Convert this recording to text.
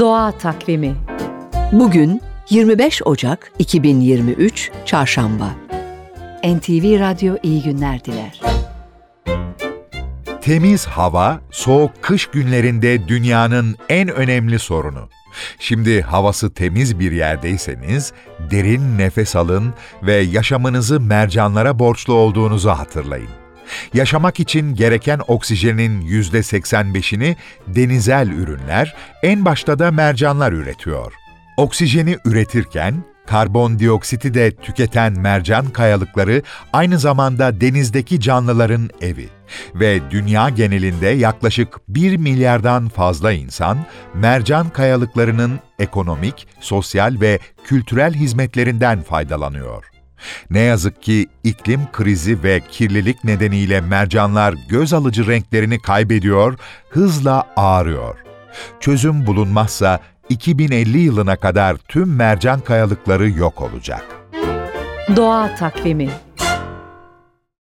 Doğa Takvimi Bugün 25 Ocak 2023 Çarşamba NTV Radyo iyi günler diler. Temiz hava, soğuk kış günlerinde dünyanın en önemli sorunu. Şimdi havası temiz bir yerdeyseniz derin nefes alın ve yaşamınızı mercanlara borçlu olduğunuzu hatırlayın. Yaşamak için gereken oksijenin %85'ini denizel ürünler, en başta da mercanlar üretiyor. Oksijeni üretirken karbondioksiti de tüketen mercan kayalıkları aynı zamanda denizdeki canlıların evi ve dünya genelinde yaklaşık 1 milyardan fazla insan mercan kayalıklarının ekonomik, sosyal ve kültürel hizmetlerinden faydalanıyor. Ne yazık ki iklim krizi ve kirlilik nedeniyle mercanlar göz alıcı renklerini kaybediyor, hızla ağrıyor. Çözüm bulunmazsa 2050 yılına kadar tüm mercan kayalıkları yok olacak. Doğa Takvimi